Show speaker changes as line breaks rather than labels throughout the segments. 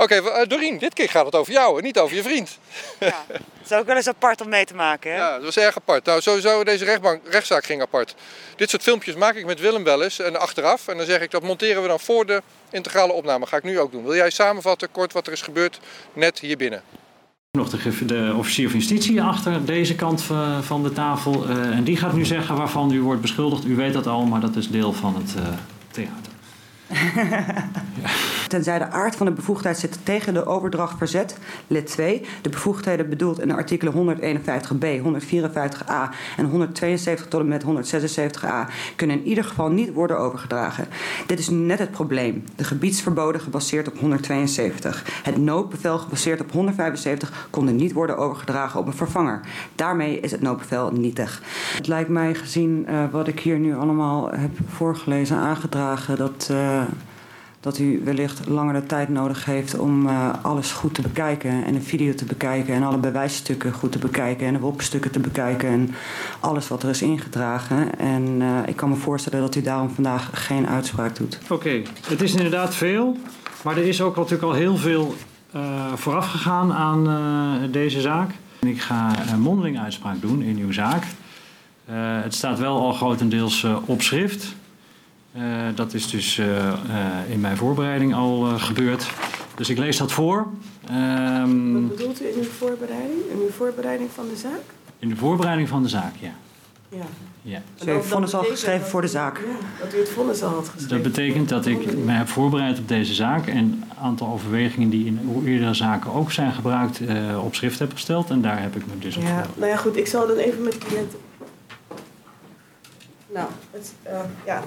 Oké, okay, Dorien, dit keer gaat het over jou en niet over je vriend.
Ja, het is ook wel eens apart om mee te maken. Hè?
Ja, dat was erg apart. Nou, sowieso, deze rechtbank, rechtszaak ging apart. Dit soort filmpjes maak ik met Willem wel eens en achteraf. En dan zeg ik, dat monteren we dan voor de integrale opname. ga ik nu ook doen. Wil jij samenvatten kort wat er is gebeurd net hier binnen?
Nog de, de, officier van justitie achter deze kant van de tafel. Uh, en die gaat nu zeggen waarvan u wordt beschuldigd. U weet dat al, maar dat is deel van het uh, theater.
Tenzij de aard van de bevoegdheid zit tegen de overdracht verzet, lid 2. De bevoegdheden bedoeld in de artikelen 151b, 154a en 172 tot en met 176a kunnen in ieder geval niet worden overgedragen. Dit is net het probleem. De gebiedsverboden gebaseerd op 172. Het noodbevel gebaseerd op 175 konden niet worden overgedragen op een vervanger. Daarmee is het noodbevel nietig. Het lijkt mij gezien uh, wat ik hier nu allemaal heb voorgelezen, aangedragen, dat. Uh, dat u wellicht langere tijd nodig heeft om uh, alles goed te bekijken. En een video te bekijken en alle bewijsstukken goed te bekijken. En de WOP-stukken te bekijken en alles wat er is ingedragen. En uh, ik kan me voorstellen dat u daarom vandaag geen uitspraak doet.
Oké, het is inderdaad veel. Maar er is ook natuurlijk al heel veel uh, vooraf gegaan aan deze zaak. Ik ga een mondeling uitspraak doen in uw zaak. het staat wel al grotendeels op schrift. Uh, dat is dus uh, uh, in mijn voorbereiding al gebeurd. Dus ik lees dat voor.
Um, Wat bedoelt u in uw voorbereiding? In uw voorbereiding van de zaak?
In de voorbereiding van de zaak, ja.
Ja.
ja.
U heeft vonnis al geschreven voor de zaak?
Ja, dat u het vonnis al had geschreven.
Dat betekent dat ik me heb voorbereid op deze zaak... en een aantal overwegingen die in eerdere zaken ook zijn gebruikt... op schrift heb gesteld. En daar heb ik me dus op
ja, Nou ja, goed. Ik zal dan even met cliënten... Nou, het, ja,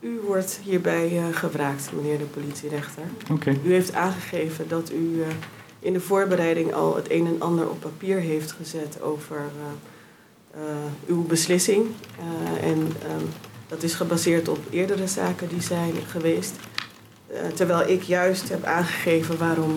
u wordt hierbij uh, gevraagd, meneer de politierechter.
Okay.
U heeft aangegeven dat u uh, in de voorbereiding al het een en ander op papier heeft gezet over uh, uw beslissing. en um, dat is gebaseerd op eerdere zaken die zijn geweest. terwijl ik juist heb aangegeven waarom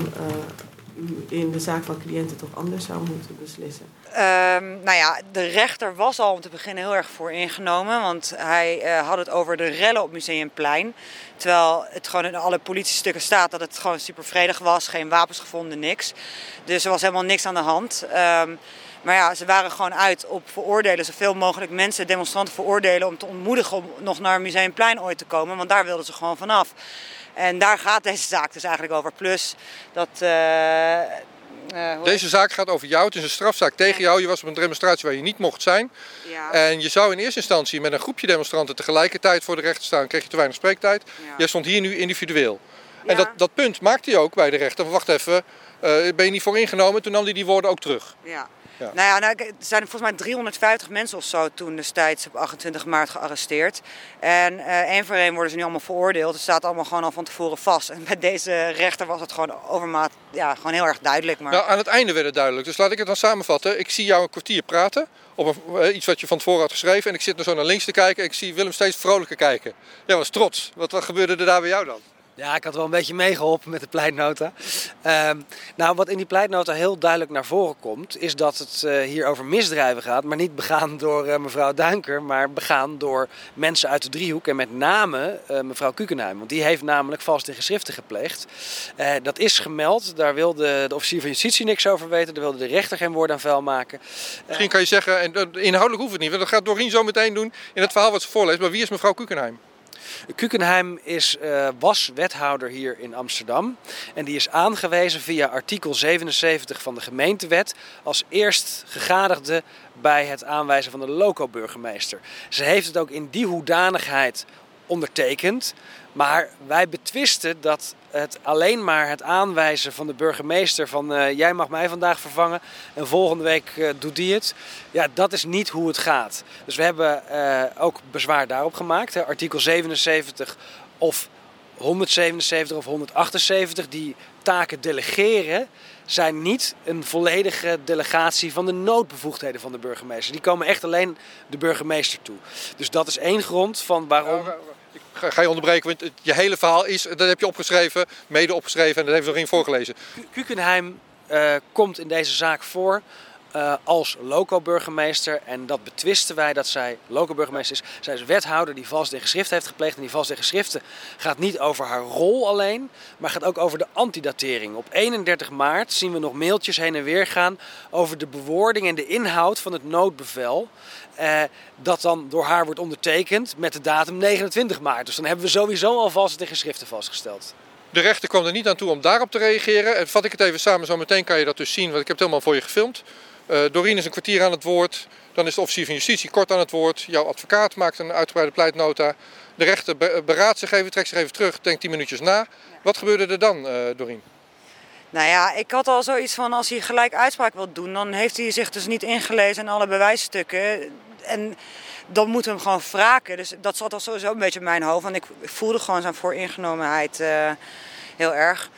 in de zaak van cliënten toch anders zou moeten beslissen?
Um, nou ja, de rechter was al om te beginnen heel erg voor ingenomen. Want hij uh, had het over de rellen op Museumplein. Terwijl het gewoon in alle politiestukken staat dat het gewoon super vredig was. Geen wapens gevonden, niks. Dus er was helemaal niks aan de hand. Um, maar ja, ze waren gewoon uit op veroordelen. Zoveel mogelijk mensen, demonstranten veroordelen om te ontmoedigen om nog naar Museumplein ooit te komen. Want daar wilden ze gewoon vanaf. En daar gaat deze zaak dus eigenlijk over. Plus dat. Uh,
uh, Deze zaak gaat over jou. Het is een strafzaak tegen jou. Je was op een demonstratie waar je niet mocht zijn.
Ja.
En je zou in eerste instantie met een groepje demonstranten tegelijkertijd voor de rechter staan. Kreeg je te weinig spreektijd. Ja. Jij stond hier nu individueel. Ja. En dat, dat punt maakte hij ook bij de rechter. Wacht even, uh, ben je niet voor ingenomen? Toen nam hij die woorden ook terug.
Ja. Ja. Nou ja, nou, er zijn volgens mij 350 mensen of zo toen destijds op 28 maart gearresteerd. En uh, één voor één worden ze nu allemaal veroordeeld. Het staat allemaal gewoon al van tevoren vast. En bij deze rechter was het gewoon overmaat, ja, gewoon heel erg duidelijk. Maar...
Nou, aan het einde werd het duidelijk. Dus laat ik het dan samenvatten. Ik zie jou een kwartier praten op een, uh, iets wat je van tevoren had geschreven. En ik zit er zo naar links te kijken. En ik zie Willem steeds vrolijker kijken. Ja, was trots. Wat, wat gebeurde er daar bij jou dan?
Ja, ik had wel een beetje meegeholpen met de pleitnota. Um, nou, wat in die pleitnota heel duidelijk naar voren komt, is dat het uh, hier over misdrijven gaat, maar niet begaan door uh, mevrouw Duinker, maar begaan door mensen uit de driehoek en met name uh, mevrouw Kukenheim. Want die heeft namelijk vals geschriften gepleegd. dat is gemeld, daar wilde de officier van justitie niks over weten, daar wilde de rechter geen woord aan vuil maken.
Misschien kan je zeggen, en inhoudelijk hoeft het niet, want dat gaat Dorien zo meteen doen in het verhaal wat ze voorleest, maar wie is mevrouw Kukenheim?
Kukenheim is, uh, was wethouder hier in Amsterdam. En die is aangewezen via artikel 77 van de gemeentewet als eerst gegadigde bij het aanwijzen van de loco-burgemeester. Ze heeft het ook in die hoedanigheid ondertekend. Maar wij betwisten dat het alleen maar het aanwijzen van de burgemeester van uh, jij mag mij vandaag vervangen en volgende week uh, doet die het. Ja, dat is niet hoe het gaat. Dus we hebben uh, ook bezwaar daarop gemaakt. Artikel 77 of 177 of 178 die taken delegeren zijn niet een volledige delegatie van de noodbevoegdheden van de burgemeester. Die komen echt alleen de burgemeester toe. Dus dat is één grond van waarom
ga je onderbreken, want je hele verhaal is, dat heb je opgeschreven, mede opgeschreven en dat heeft nog in voorgelezen.
Kukenheim uh, komt in deze zaak voor uh, als loco-burgemeester. En dat betwisten wij dat zij loco-burgemeester is. Zij is wethouder die vals tegen geschriften heeft gepleegd. En die vals tegen geschriften gaat niet over haar rol alleen, maar gaat ook over de antidatering. Op 31 maart zien we nog mailtjes heen en weer gaan over de bewoording en de inhoud van het noodbevel. Uh, dat dan door haar wordt ondertekend met de datum 29 maart. Dus dan hebben we sowieso al vals tegen geschriften vastgesteld.
De rechter kwam er niet aan toe om daarop te reageren. En vat ik het even samen, zo meteen kan je dat dus zien, want ik heb het helemaal voor je gefilmd. Uh, Doreen is een kwartier aan het woord. Dan is de officier van justitie kort aan het woord. Jouw advocaat maakt een uitgebreide pleitnota. De rechter beraadt zich even, trekt zich even terug, denkt 10 minuutjes na. Wat gebeurde er dan, uh, Doreen?
Nou ja, ik had al zoiets van als hij gelijk uitspraak wil doen, dan heeft hij zich dus niet ingelezen in alle bewijsstukken. En dan moeten we hem gewoon wraken. Dus dat zat al sowieso een beetje in mijn hoofd. Want ik voelde gewoon zijn vooringenomenheid uh, heel erg.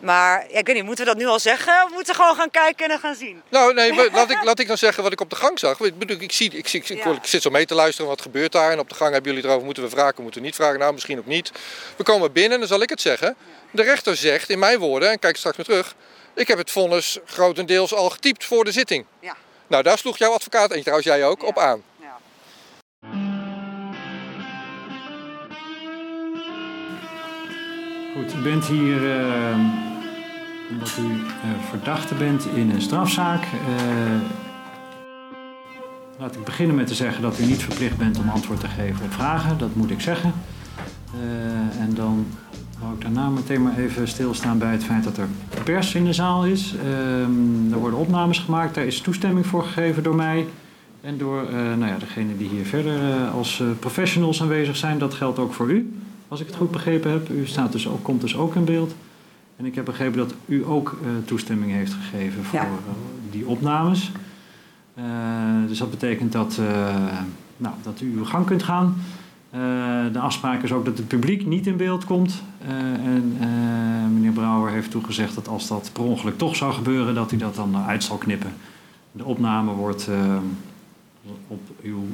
Maar ja, ik weet niet, moeten we dat nu al zeggen? Of moeten we gewoon gaan kijken en gaan zien?
Nou, nee, laat ik, laat ik dan zeggen wat ik op de gang zag. Ik, bedoel, ik, zie, ik, zie, ik, ik, zit zo mee te luisteren, wat gebeurt daar? En op de gang hebben jullie erover, moeten we vragen, moeten we niet vragen? Nou, misschien ook niet. We komen binnen en dan zal ik het zeggen. De rechter zegt, in mijn woorden, en kijk straks weer terug... ik heb het vonnis grotendeels al getypt voor de zitting. Ja. Nou, daar sloeg jouw advocaat, en trouwens jij ook, op aan.
Goed, u bent hier uh, omdat u uh, verdachte bent in een strafzaak. Uh, laat ik beginnen met te zeggen dat u niet verplicht bent om antwoord te geven op vragen. Dat moet ik zeggen. Uh, en dan wou ik daarna meteen maar even stilstaan bij het feit dat er pers in de zaal is. Ehm, er worden opnames gemaakt, daar is toestemming voor gegeven door mij. En door nou ja, degene die hier verder als professionals aanwezig zijn. Dat geldt ook voor u. Als ik het goed begrepen heb, u staat dus ook, komt dus ook in beeld. En ik heb begrepen dat u ook uh, toestemming heeft gegeven voor ja. uh, die opnames. Uh, dus dat betekent dat, nou, dat u uw gang kunt gaan. de afspraak is ook dat het publiek niet in beeld komt. en meneer Brouwer heeft toegezegd dat als dat per ongeluk toch zou gebeuren, dat hij dat dan uit zal knippen. De opname wordt op uw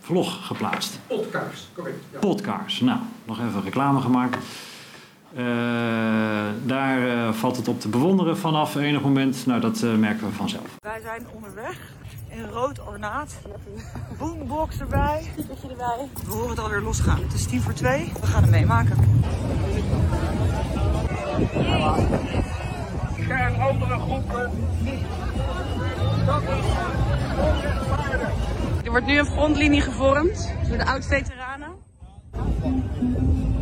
vlog geplaatst.
Podcast, correct.
Ja. Podcast, nou, nog even reclame gemaakt. Uh, daar uh, valt het op te bewonderen vanaf enig moment. Nou, dat uh, merken we vanzelf.
Wij zijn onderweg in rood ornaat. Boombox erbij. Stiepertje erbij. We horen het alweer losgaan. Het is tien voor twee. We gaan het meemaken.
Er andere groepen niet. Dat is
er wordt nu een frontlinie gevormd door de oud-veteranen.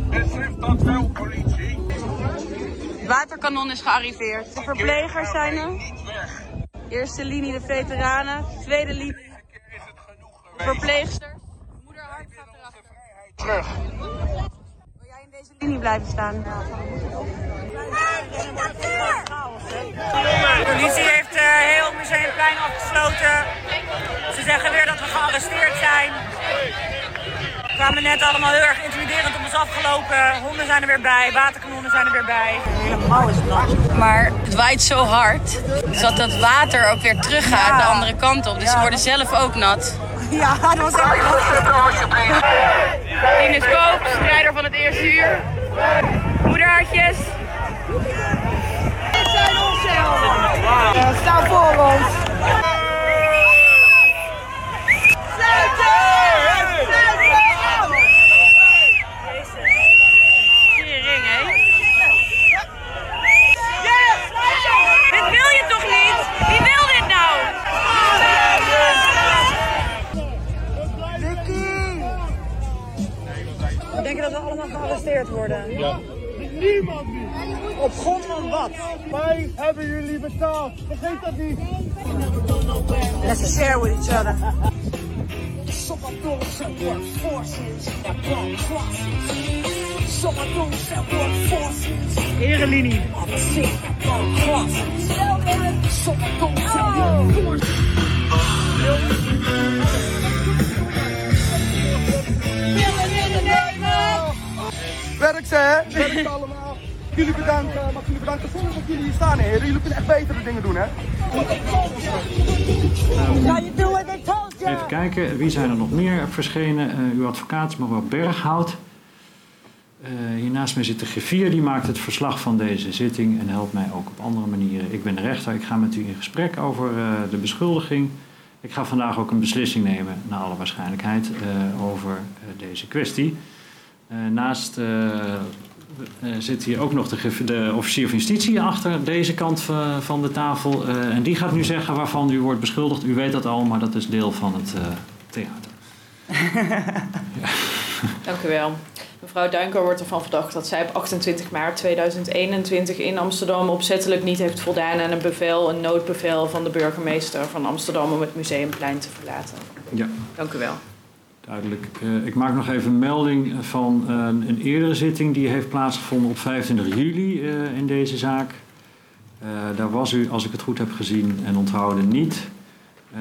Beslist dat wel, politie.
Waterkanon is gearriveerd. De verplegers zijn er. Eerste linie de veteranen. Tweede linie de. Moeder Hart gaat erachter.
Terug.
Wil jij in deze linie blijven staan?
De politie heeft uh, heel Museumplein afgesloten. Ze zeggen weer dat we gearresteerd zijn. We kwamen net allemaal heel erg intimiderend op ons afgelopen. Honden zijn er weer bij, waterkanonnen zijn er weer bij. Helemaal is het nat.
Maar het waait zo hard, dus dat het water ook weer teruggaat ja. de andere kant op. Dus ja. ze worden zelf ook nat.
Ja, dat was echt nat.
Ines Koop, strijder van het eerste uur. Moederhartjes.
Dit zijn onze helden. Wow. Sta voor ons.
Wij hebben jullie betaald. Vergeet dat niet.
Let's share with each other. Erelinie.
Werk ze, hè? Werk ze allemaal. Jullie bedanken, mag jullie bedanken zonder dat jullie hier staan, heren. Jullie kunnen echt betere dingen doen, hè?
Even kijken, wie zijn er nog meer verschenen? Uh, uw advocaat, mevrouw Berghout. hier naast mij zit de griffier, die maakt het verslag van deze zitting en helpt mij ook op andere manieren. Ik ben de rechter, ik ga met u in gesprek over de beschuldiging. Ik ga vandaag ook een beslissing nemen, naar alle waarschijnlijkheid, over deze kwestie. naast zit hier ook nog de, de, officier van justitie achter deze kant van de tafel. en die gaat nu zeggen waarvan u wordt beschuldigd. U weet dat al, maar dat is deel van het theater.
ja. Dank u wel. Mevrouw Duinker wordt ervan verdacht dat zij op 28 maart 2021 in Amsterdam opzettelijk niet heeft voldaan aan een bevel, een noodbevel van de burgemeester van Amsterdam om het museumplein te verlaten.
Ja.
Dank u wel.
Duidelijk. Uh, ik maak nog even melding van uh, een eerdere zitting die heeft plaatsgevonden op 25 juli uh, in deze zaak. daar was u, als ik het goed heb gezien en onthouden, niet. Uh,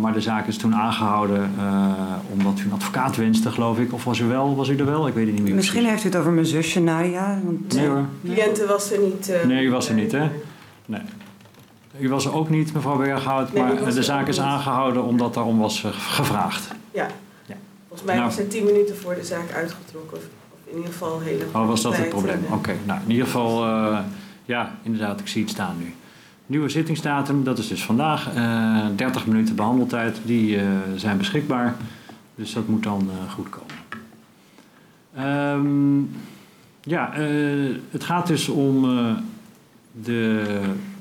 maar de zaak is toen aangehouden uh, omdat u een advocaat wenste, geloof ik. Of was u, wel, was u er wel? Ik weet het niet meer.
Misschien
precies.
heeft u het over mijn zusje Nadia. Want...
Nee hoor.
Cliënte was er niet. Uh,
nee, u was er niet, hè? Nee. U was er ook niet, mevrouw Berghout. Nee, maar de zaak is aangehouden omdat daarom was gevraagd.
Mij nou, er tien minuten voor de zaak uitgetrokken. Of, of in ieder geval hele.
Oh, was dat het probleem? Oké. Okay. Nou, in ieder geval, ja, inderdaad, ik zie het staan nu. Nieuwe zittingsdatum, dat is dus vandaag. Uh, 30 minuten behandeltijd, die uh, zijn beschikbaar. Dus dat moet dan uh, goed komen. Um, ja, uh, het gaat dus om de,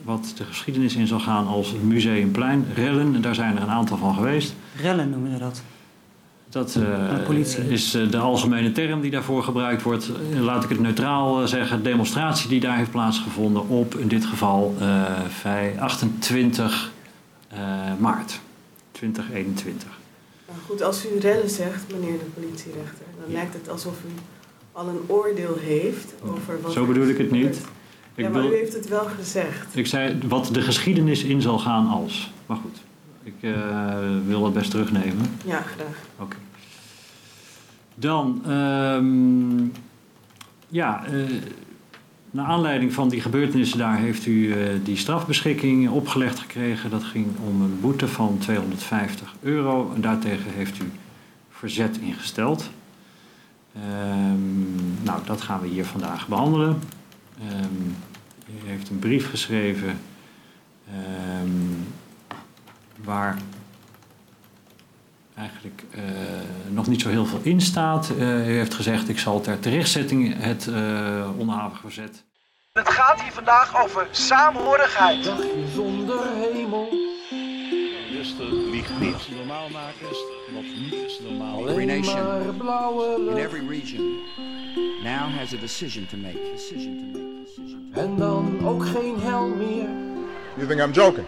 wat de geschiedenis in zal gaan als Museumplein. Rellen, daar zijn er een aantal van geweest.
Rellen noemen we dat.
Dat uh, is uh, de algemene term die daarvoor gebruikt wordt. Uh, laat ik het neutraal zeggen. Demonstratie die daar heeft plaatsgevonden op in dit geval 28 maart 2021.
Nou goed, als u rellen zegt, meneer de politierechter, dan ja. lijkt het alsof u al een oordeel heeft over wat.
Zo bedoel ik het niet.
Ik ja, maar wil, u heeft het wel gezegd.
Ik zei wat de geschiedenis in zal gaan als. Maar goed. Ik uh, wil het best terugnemen.
Ja, graag.
Oké. Okay. Dan, um, ja, uh, naar aanleiding van die gebeurtenissen daar heeft u uh, die strafbeschikking opgelegd gekregen. Dat ging om een boete van 250 euro en daartegen heeft u verzet ingesteld. Um, nou, dat gaan we hier vandaag behandelen. Um, u heeft een brief geschreven waar eigenlijk uh, nog niet zo heel veel in staat. Uh, u heeft gezegd, ik zal ter terechtzetting het uh, onderhavig verzet.
Het gaat hier vandaag over saamhorigheid.
Dagje zonder hemel.
Rustig, liegt niet. Wat normaal maken is wat niet is normaal.
Every nation in every region now has a decision to make. Decision to make. Decision to make. En dan ook geen hel meer.
You think I'm joking?